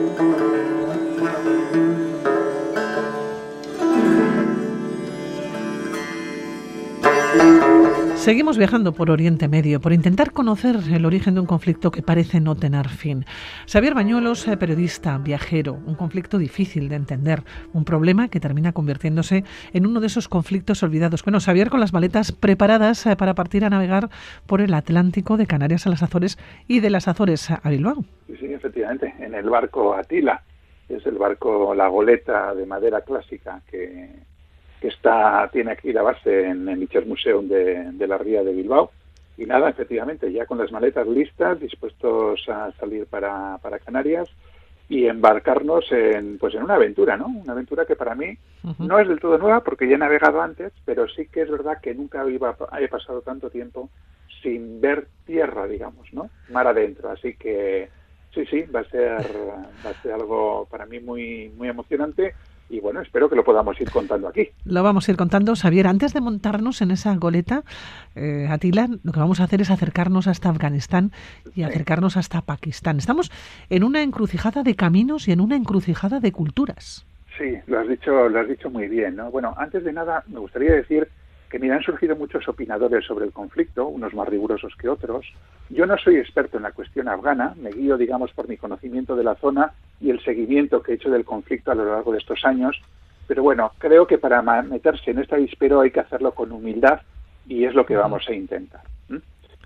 Thank you. Seguimos viajando por Oriente Medio por intentar conocer el origen de un conflicto que parece no tener fin. Xavier Bañuelos, eh, periodista, viajero, un conflicto difícil de entender, un problema que termina convirtiéndose en uno de esos conflictos olvidados. Bueno, Xavier con las maletas preparadas eh, para partir a navegar por el Atlántico de Canarias a las Azores y de las Azores a Bilbao. Sí, efectivamente, en el barco Atila, es el barco La de madera clásica que que está tiene aquí la base en el Museum de, de la Ría de Bilbao. Y nada, efectivamente, ya con las maletas listas, dispuestos a salir para, para Canarias y embarcarnos en pues en una aventura, ¿no? Una aventura que para mí no es del todo nueva porque ya he navegado antes, pero sí que es verdad que nunca iba, he pasado tanto tiempo sin ver tierra, digamos, ¿no? Mar adentro, así que sí, sí, va a ser va a ser algo para mí muy muy emocionante y bueno, espero que lo podamos ir contando aquí. Lo vamos a ir contando, Xavier. Antes de montarnos en esa goleta, eh, Atila, lo que vamos a hacer es acercarnos hasta Afganistán y acercarnos hasta Pakistán. Estamos en una encrucijada de caminos y en una encrucijada de culturas. Sí, lo has dicho, lo has dicho muy bien. ¿no? Bueno, antes de nada, me gustaría decir que mira, han surgido muchos opinadores sobre el conflicto, unos más rigurosos que otros. Yo no soy experto en la cuestión afgana, me guío, digamos, por mi conocimiento de la zona y el seguimiento que he hecho del conflicto a lo largo de estos años. Pero bueno, creo que para meterse en esta dispero hay que hacerlo con humildad y es lo que vamos a intentar.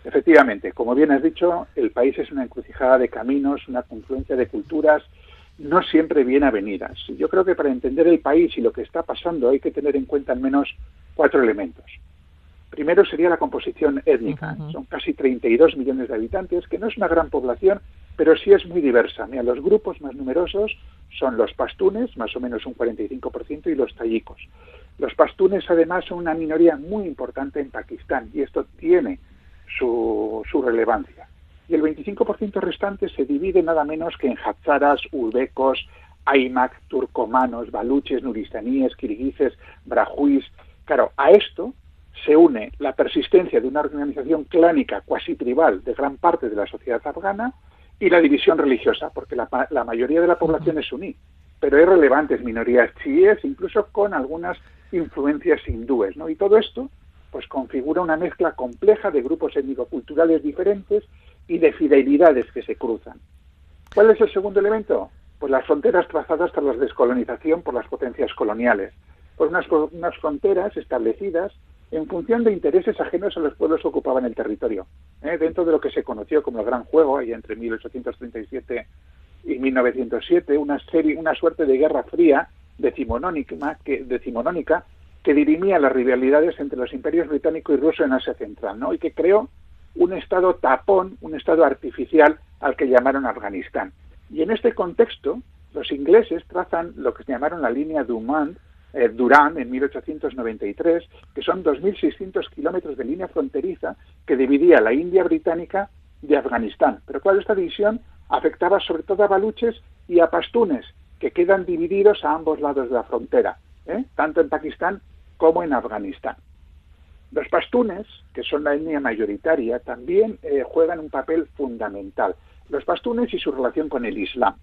Efectivamente, como bien has dicho, el país es una encrucijada de caminos, una confluencia de culturas, no siempre bien avenidas. Yo creo que para entender el país y lo que está pasando hay que tener en cuenta al menos cuatro elementos. Primero sería la composición étnica. Son casi 32 millones de habitantes, que no es una gran población, pero sí es muy diversa. Mira, los grupos más numerosos son los pastunes, más o menos un 45%, y los tayikos. Los pastunes, además, son una minoría muy importante en Pakistán, y esto tiene su, su relevancia y el 25% restante se divide nada menos que en hazaras, uzbecos, aymak, turcomanos, baluches, nuristaníes, kirguises, brajuís. Claro, a esto se une la persistencia de una organización clánica cuasi tribal de gran parte de la sociedad afgana y la división religiosa, porque la, mayoría de la población es suní, pero hay relevantes minorías chiíes, incluso con algunas influencias hindúes, ¿no? Y todo esto pues configura una mezcla compleja de grupos étnico-culturales diferentes y de fidelidades que se cruzan. ¿Cuál es el segundo elemento? Pues las fronteras trazadas tras la descolonización por las potencias coloniales, por unas, unas fronteras establecidas en función de intereses ajenos a los pueblos que ocupaban el territorio, ¿eh? dentro de lo que se conoció como el Gran Juego, ahí entre 1837 y 1907, una, serie, una suerte de guerra fría decimonónica que, decimonónica que dirimía las rivalidades entre los imperios británico y ruso en Asia Central, ¿no? y que creó un estado tapón, un estado artificial al que llamaron Afganistán. Y en este contexto, los ingleses trazan lo que se llamaron la línea Dumont, eh, Durán en 1893, que son 2.600 kilómetros de línea fronteriza que dividía la India británica de Afganistán. Pero claro, esta división afectaba sobre todo a baluches y a pastunes, que quedan divididos a ambos lados de la frontera, ¿eh? tanto en Pakistán como en Afganistán. Los pastunes, que son la etnia mayoritaria, también eh, juegan un papel fundamental. Los pastunes y su relación con el Islam.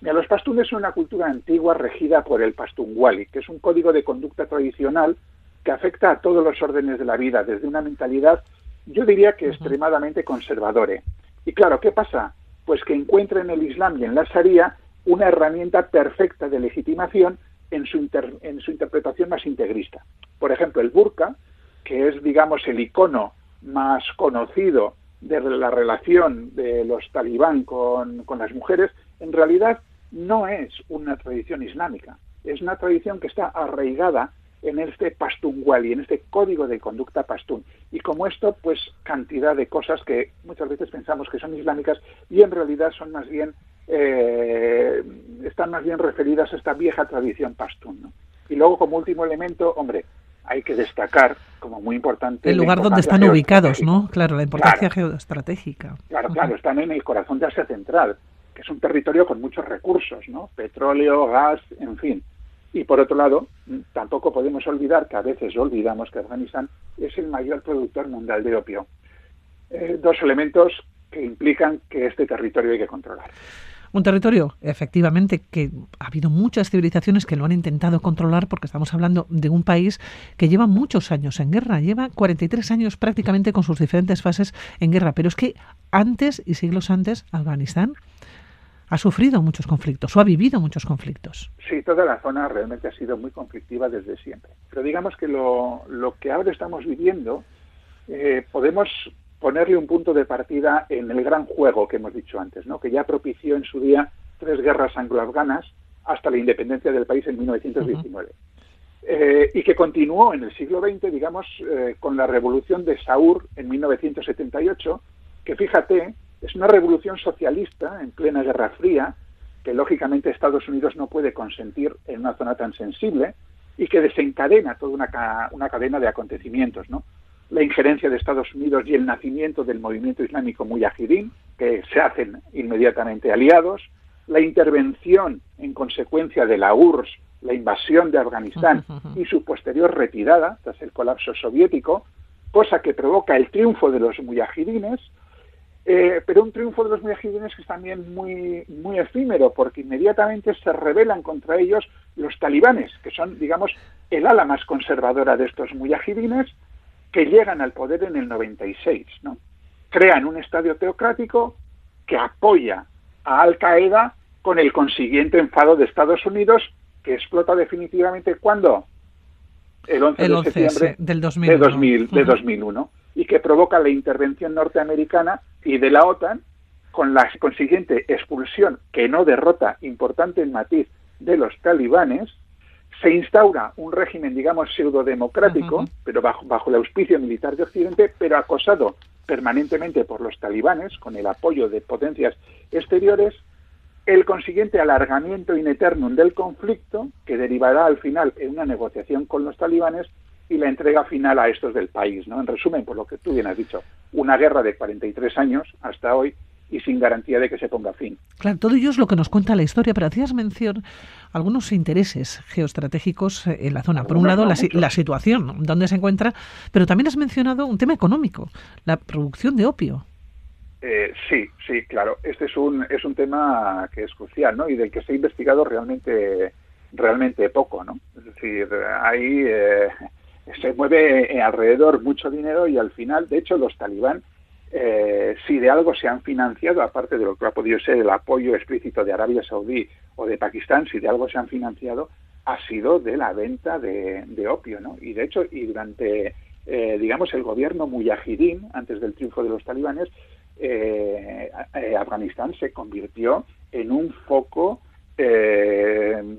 Los pastunes son una cultura antigua regida por el pastunwali, que es un código de conducta tradicional que afecta a todos los órdenes de la vida, desde una mentalidad, yo diría que extremadamente conservadora. Y claro, ¿qué pasa? Pues que encuentra en el Islam y en la Sharia una herramienta perfecta de legitimación en su, en su interpretación más integrista. Por ejemplo, el burka que es, digamos, el icono más conocido de la relación de los talibán con, las mujeres, en realidad no es una tradición islámica, es una tradición que está arraigada en este y en este código de conducta pastún. Y como esto, pues cantidad de cosas que muchas veces pensamos que son islámicas y en realidad son más bien, eh, están más bien referidas a esta vieja tradición pastún. Y luego, como último elemento, hombre, hay que destacar como muy importante el lugar donde están ubicados, ¿no? Claro, la importancia geoestratégica. Claro, claro, están en el corazón de Asia Central, es un territorio con muchos recursos, ¿no? Petróleo, gas, en fin. Y por otro lado, tampoco podemos olvidar que a veces olvidamos que Afganistán es el mayor productor mundial de opio. Eh, dos elementos que implican que este territorio hay que controlar. Un territorio, efectivamente, que ha habido muchas civilizaciones que lo han intentado controlar porque estamos hablando de un país que lleva muchos años en guerra, lleva 43 años prácticamente con sus diferentes fases en guerra, pero es que antes y siglos antes, Afganistán ha sufrido muchos conflictos o ha vivido muchos conflictos. Sí, toda la zona realmente ha sido muy conflictiva desde siempre. Pero digamos que lo, que ahora estamos viviendo, eh, podemos ponerle un punto de partida en el gran juego que hemos dicho antes, ¿no? que ya propició en su día tres guerras anglo-afganas hasta la independencia del país en 1919. Eh, y que continuó en el siglo XX, digamos, eh, con la revolución de Saur en 1978, que fíjate, es una revolución socialista en plena Guerra Fría, que lógicamente Estados Unidos no puede consentir en una zona tan sensible y que desencadena toda una, una cadena de acontecimientos, ¿no? La injerencia de Estados Unidos y el nacimiento del movimiento islámico Mujahideen, que se hacen inmediatamente aliados, la intervención en consecuencia de la URSS, la invasión de Afganistán y su posterior retirada tras el colapso soviético, cosa que provoca el triunfo de los mujahidines, eh, pero un triunfo de los mujahidines que es también muy, muy efímero, porque inmediatamente se rebelan contra ellos los talibanes, que son, digamos, el ala más conservadora de estos mujahidines, que llegan al poder en el 96. ¿no? Crean un estadio teocrático que apoya a Al Qaeda con el consiguiente enfado de Estados Unidos, que explota definitivamente cuando el 11, de septiembre del de, 2001 y que provoca la intervención norteamericana y de la OTAN con la consiguiente expulsión que no derrota importante el matiz de los talibanes, se instaura un régimen, digamos, pseudo-democrático, pero bajo, bajo el auspicio militar de Occidente, pero acosado permanentemente por los talibanes, con el apoyo de potencias exteriores, el consiguiente alargamiento in eternum del conflicto, que derivará al final en una negociación con los talibanes, y la entrega final a estos del país. ¿no? En resumen, por lo que tú bien has dicho, una guerra de 43 años hasta hoy y sin garantía de que se ponga fin. Claro, todo ello es lo que nos cuenta la historia, pero hacías mención algunos intereses geoestratégicos eh, en la zona. Por un lado, la, la, situación, donde se encuentra, pero también has mencionado un tema económico, la producción de opio. Eh, sí, sí, claro. Este es un, es un tema que es crucial, ¿no? Y del que se ha investigado realmente, realmente poco, ¿no? Es decir, hay eh, se mueve eh, alrededor mucho dinero y al final, de hecho, los talibán, eh, si de algo se han financiado, aparte de lo que ha podido ser el apoyo explícito de Arabia Saudí o de Pakistán, si de algo se han financiado, ha sido de la venta de, opio, ¿no? Y de hecho, y durante, eh, digamos, el gobierno mujahidín, antes del triunfo de los talibanes, Afganistán se convirtió en un foco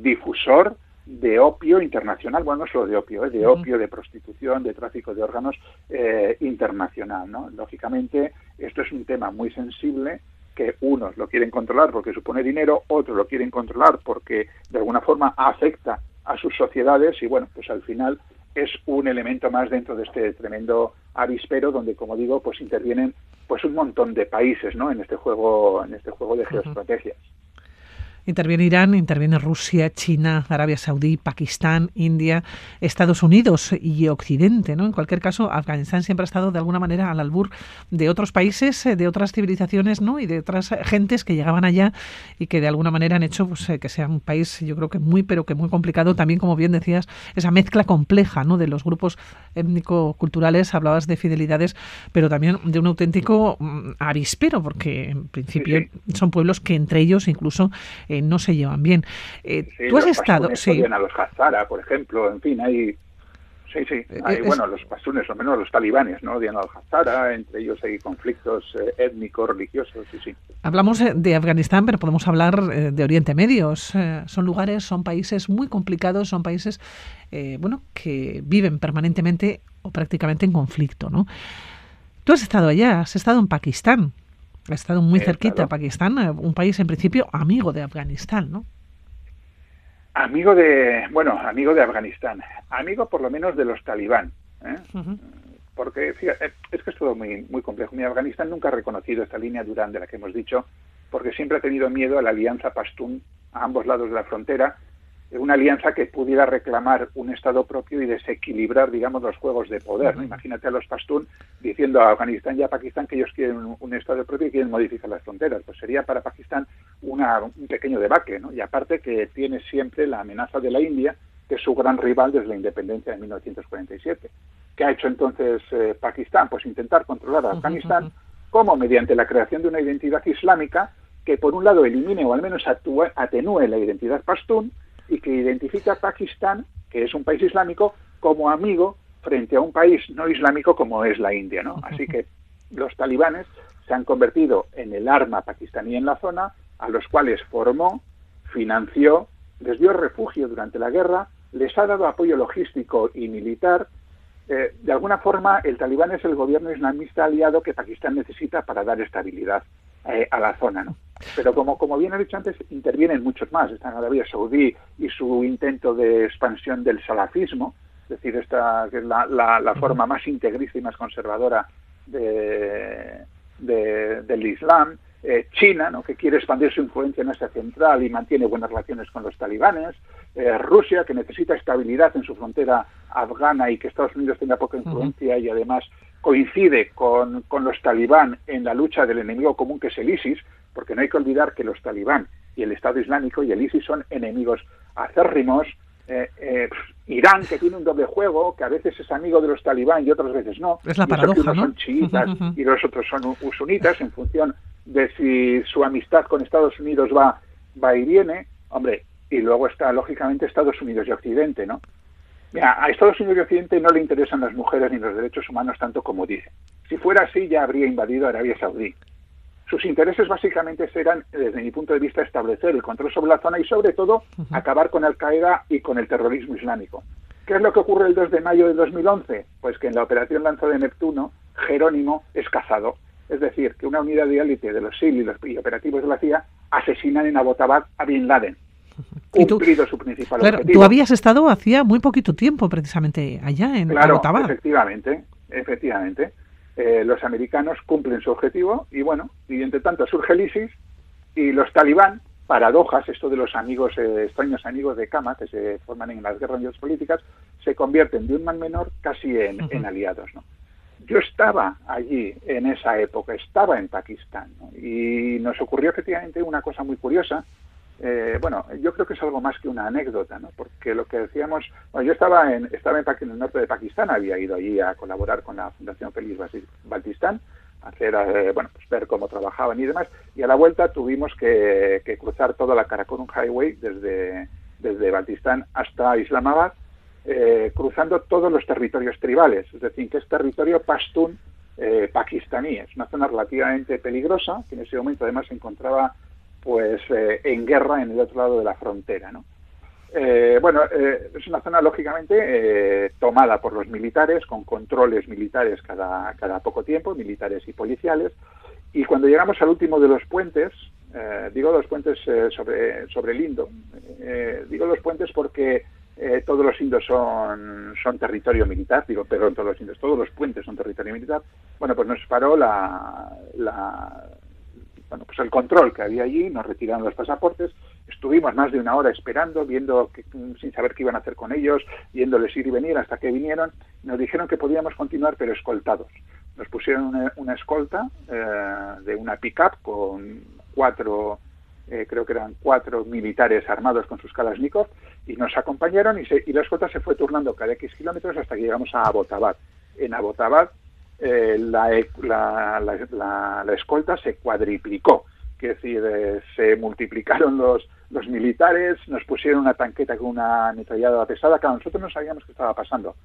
difusor de opio internacional, bueno, no solo de opio, ¿eh? de opio, de prostitución, de tráfico de órganos eh, internacional, ¿no? Lógicamente, esto es un tema muy sensible que unos lo quieren controlar porque supone dinero, otros lo quieren controlar porque de alguna forma afecta a sus sociedades y bueno, pues al final es un elemento más dentro de este tremendo avispero donde como digo, pues intervienen pues un montón de países, ¿no? en este juego en este juego de geoestrategias. Interviene Irán, interviene Rusia, China, Arabia Saudí, Pakistán, India, Estados Unidos y Occidente. ¿no? En cualquier caso, Afganistán siempre ha estado de alguna manera al albur de otros países, eh, de otras civilizaciones ¿no? y de otras gentes que llegaban allá y que de alguna manera han hecho pues, eh, que sea un país, yo creo que muy, pero que muy complicado. También, como bien decías, esa mezcla compleja ¿no? de los grupos étnico-culturales. Hablabas de fidelidades, pero también de un auténtico mm, avispero, porque en principio son pueblos que entre ellos incluso eh, no se llevan bien. Eh, tú has estado... Sí. A los Hazara, por ejemplo, en fin, hay... Sí, sí, eh, hay, bueno, los pasunes, o menos los talibanes, ¿no? Odian a los Hazara, entre ellos hay conflictos étnicos, religiosos, sí, sí. Hablamos de Afganistán, pero podemos hablar de Oriente Medio. son lugares, son países muy complicados, son países, bueno, que viven permanentemente o prácticamente en conflicto, ¿no? Tú has estado allá, has estado en Pakistán. Ha estado muy cerquita Pakistán, eh, un país en principio amigo de Afganistán, ¿no? Amigo de, bueno, amigo de Afganistán, amigo por lo menos de los talibán, ¿eh? porque fíjate, es que es todo muy, muy complejo. Mi Afganistán nunca ha reconocido esta línea Durán de la que hemos dicho, porque siempre ha tenido miedo a la alianza Pashtun a ambos lados de la frontera, una alianza que pudiera reclamar un Estado propio y desequilibrar, digamos, los juegos de poder. Imagínate a los Pastún diciendo a Afganistán y a Pakistán que ellos quieren un, Estado propio y quieren modificar las fronteras. Pues sería para Pakistán una, un pequeño debate, ¿no? Y aparte que tiene siempre la amenaza de la India, que es su gran rival desde la independencia de 1947. ¿Qué ha hecho entonces eh, Pakistán? Pues intentar controlar a Afganistán, como mediante la creación de una identidad islámica que por un lado elimine o al menos atenúe la identidad pastún y que identifica a Pakistán, que es un país islámico, como amigo frente a un país no islámico como es la India. ¿no? Así que los talibanes se han convertido en el arma pakistaní en la zona, a los cuales formó, financió, les dio refugio durante la guerra, les ha dado apoyo logístico y militar. Eh, de alguna forma, el talibán es el gobierno islamista aliado que Pakistán necesita para dar estabilidad eh, a la zona. ¿no? Pero como, como bien he dicho antes, intervienen muchos más. Está en Arabia Saudí y su intento de expansión del salafismo, es decir, esta que es la, la, forma más integrista y más conservadora de, del Islam. Eh, China, ¿no? que quiere expandir su influencia en Asia Central y mantiene buenas relaciones con los talibanes, eh, Rusia, que necesita estabilidad en su frontera afgana y que Estados Unidos tenga poca influencia y además coincide con, con los talibán en la lucha del enemigo común que es el ISIS, porque no hay que olvidar que los talibán y el Estado Islámico y el ISIS son enemigos acérrimos. Eh, eh, Irán, que tiene un doble juego, que a veces es amigo de los talibán y otras veces no. Es la paradoja, unos son chiitas y los otros son sunitas en función de si su amistad con Estados Unidos va, va y viene. Hombre, y luego está, lógicamente, Estados Unidos y Occidente, ¿no? Mira, a Estados Unidos y Occidente no le interesan las mujeres ni los derechos humanos tanto como dice. Si fuera así, ya habría invadido Arabia Saudí. Sus intereses básicamente serán, desde mi punto de vista, establecer el control sobre la zona y, sobre todo, acabar con Al-Qaeda y con el terrorismo islámico. ¿Qué es lo que ocurre el 2 de mayo de 2011? Pues que en la operación Lanza de Neptuno, Jerónimo es cazado. Es decir, que una unidad de élite de los SIL y los operativos de la CIA asesinan en Abbottabad a Bin Laden, cumplido su principal claro, Tú habías estado hacía muy poquito tiempo precisamente allá en claro, efectivamente, efectivamente. Eh, los americanos cumplen su objetivo y bueno, y entre tanto surge el ISIS y los talibán, paradojas, esto de los amigos, eh, extraños amigos de Kama que se forman en las guerras políticas, se convierten de un mal menor casi en, aliados. ¿no? Yo estaba allí en esa época, estaba en Pakistán y nos ocurrió efectivamente una cosa muy curiosa eh, bueno, yo creo que es algo más que una anécdota, ¿no? Porque lo que decíamos, bueno, yo estaba en estaba en, el norte de Pakistán, había ido allí a colaborar con la Fundación Feliz Baltistán, hacer, eh, bueno, pues ver cómo trabajaban y demás, y a la vuelta tuvimos que, cruzar toda la Karakorum Highway desde desde Baltistán hasta Islamabad, eh, cruzando todos los territorios tribales, es decir, que es territorio pastún pakistaní, es una zona relativamente peligrosa, que en ese momento además se encontraba pues eh, en guerra en el otro lado de la frontera. ¿no? Eh, bueno, eh, es una zona lógicamente tomada por los militares, con controles militares cada, cada poco tiempo, militares y policiales, y cuando llegamos al último de los puentes, digo los puentes sobre, sobre el Indo, digo los puentes porque todos los indos son, son territorio militar, digo, perdón, todos los todos los puentes son territorio militar, bueno, pues nos paró la bueno, pues el control que había allí, nos retiraron los pasaportes, estuvimos más de una hora esperando, viendo que, sin saber qué iban a hacer con ellos, viéndoles ir y venir hasta que vinieron, nos dijeron que podíamos continuar pero escoltados. Nos pusieron una, escolta eh, de una pick-up con cuatro, eh, creo que eran cuatro militares armados con sus Kalashnikov y nos acompañaron y, y la escolta se fue turnando cada X kilómetros hasta que llegamos a Abbottabad. En Abbottabad eh, la, la, la, escolta se cuadriplicó. Es decir, eh, se multiplicaron los, los militares, nos pusieron una tanqueta con una ametralladora pesada. Claro, nosotros no sabíamos qué estaba pasando.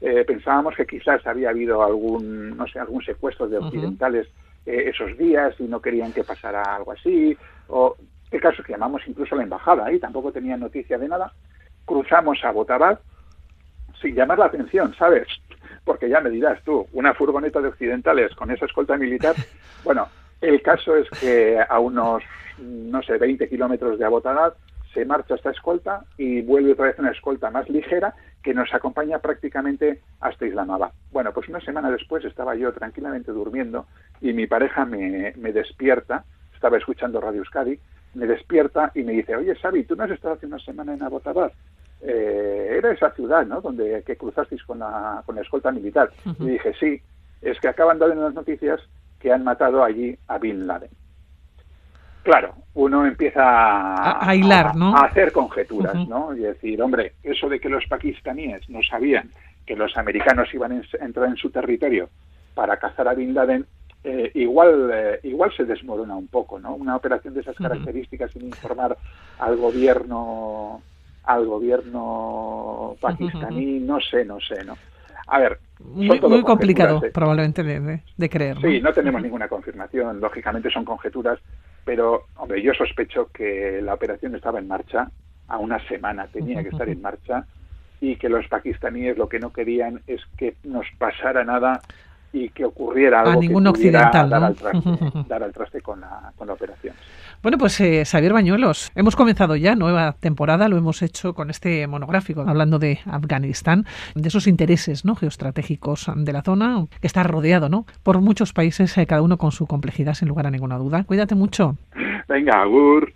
Eh, pensábamos que quizás había habido algún, no sé, algún secuestro de occidentales esos días y no querían que pasara algo así. O el caso es que llamamos incluso a la embajada y tampoco tenían noticia de nada. Cruzamos a Botabad sin llamar la atención, ¿sabes? Porque ya me dirás tú, una furgoneta de occidentales con esa escolta militar, bueno, el caso es que a unos, no sé, 20 kilómetros de Abotanad se marcha esta escolta y vuelve otra vez una escolta más ligera que nos acompaña prácticamente hasta Islamabad. Bueno, pues una semana después estaba yo tranquilamente durmiendo y mi pareja me, me despierta, estaba escuchando Radio Euskadi, me despierta y me dice, oye, Xavi, ¿tú no has estado hace una semana en Abbottabad? Eh, era esa ciudad, ¿no? Donde que cruzasteis con la, con la escolta militar. Y dije, sí, es que acaban de dar en las noticias que han matado allí a Bin Laden. Claro, uno empieza a, hilar, ¿no? a hacer conjeturas, ¿no? Y decir, hombre, eso de que los pakistaníes no sabían que los americanos iban a entrar en su territorio para cazar a Bin Laden, eh, igual, eh, igual se desmorona un poco, ¿no? Una operación de esas características sin informar al gobierno al gobierno pakistaní, no sé, no sé, ¿no? A ver, muy, muy complicado ¿eh? probablemente de, creer. Sí, no tenemos ninguna confirmación, lógicamente son conjeturas, pero hombre, yo sospecho que la operación estaba en marcha a una semana, tenía que estar en marcha y que los pakistaníes lo que no querían es que nos pasara nada y que ocurriera algo a ningún occidental dar, al traste, con, la, con la operación. Bueno, pues eh, Xavier Bañuelos, hemos comenzado ya nueva temporada, lo hemos hecho con este monográfico, hablando de Afganistán, de esos intereses ¿no? geoestratégicos de la zona, que está rodeado ¿no? por muchos países, eh, cada uno con su complejidad, sin lugar a ninguna duda. Cuídate mucho. Venga, Agur.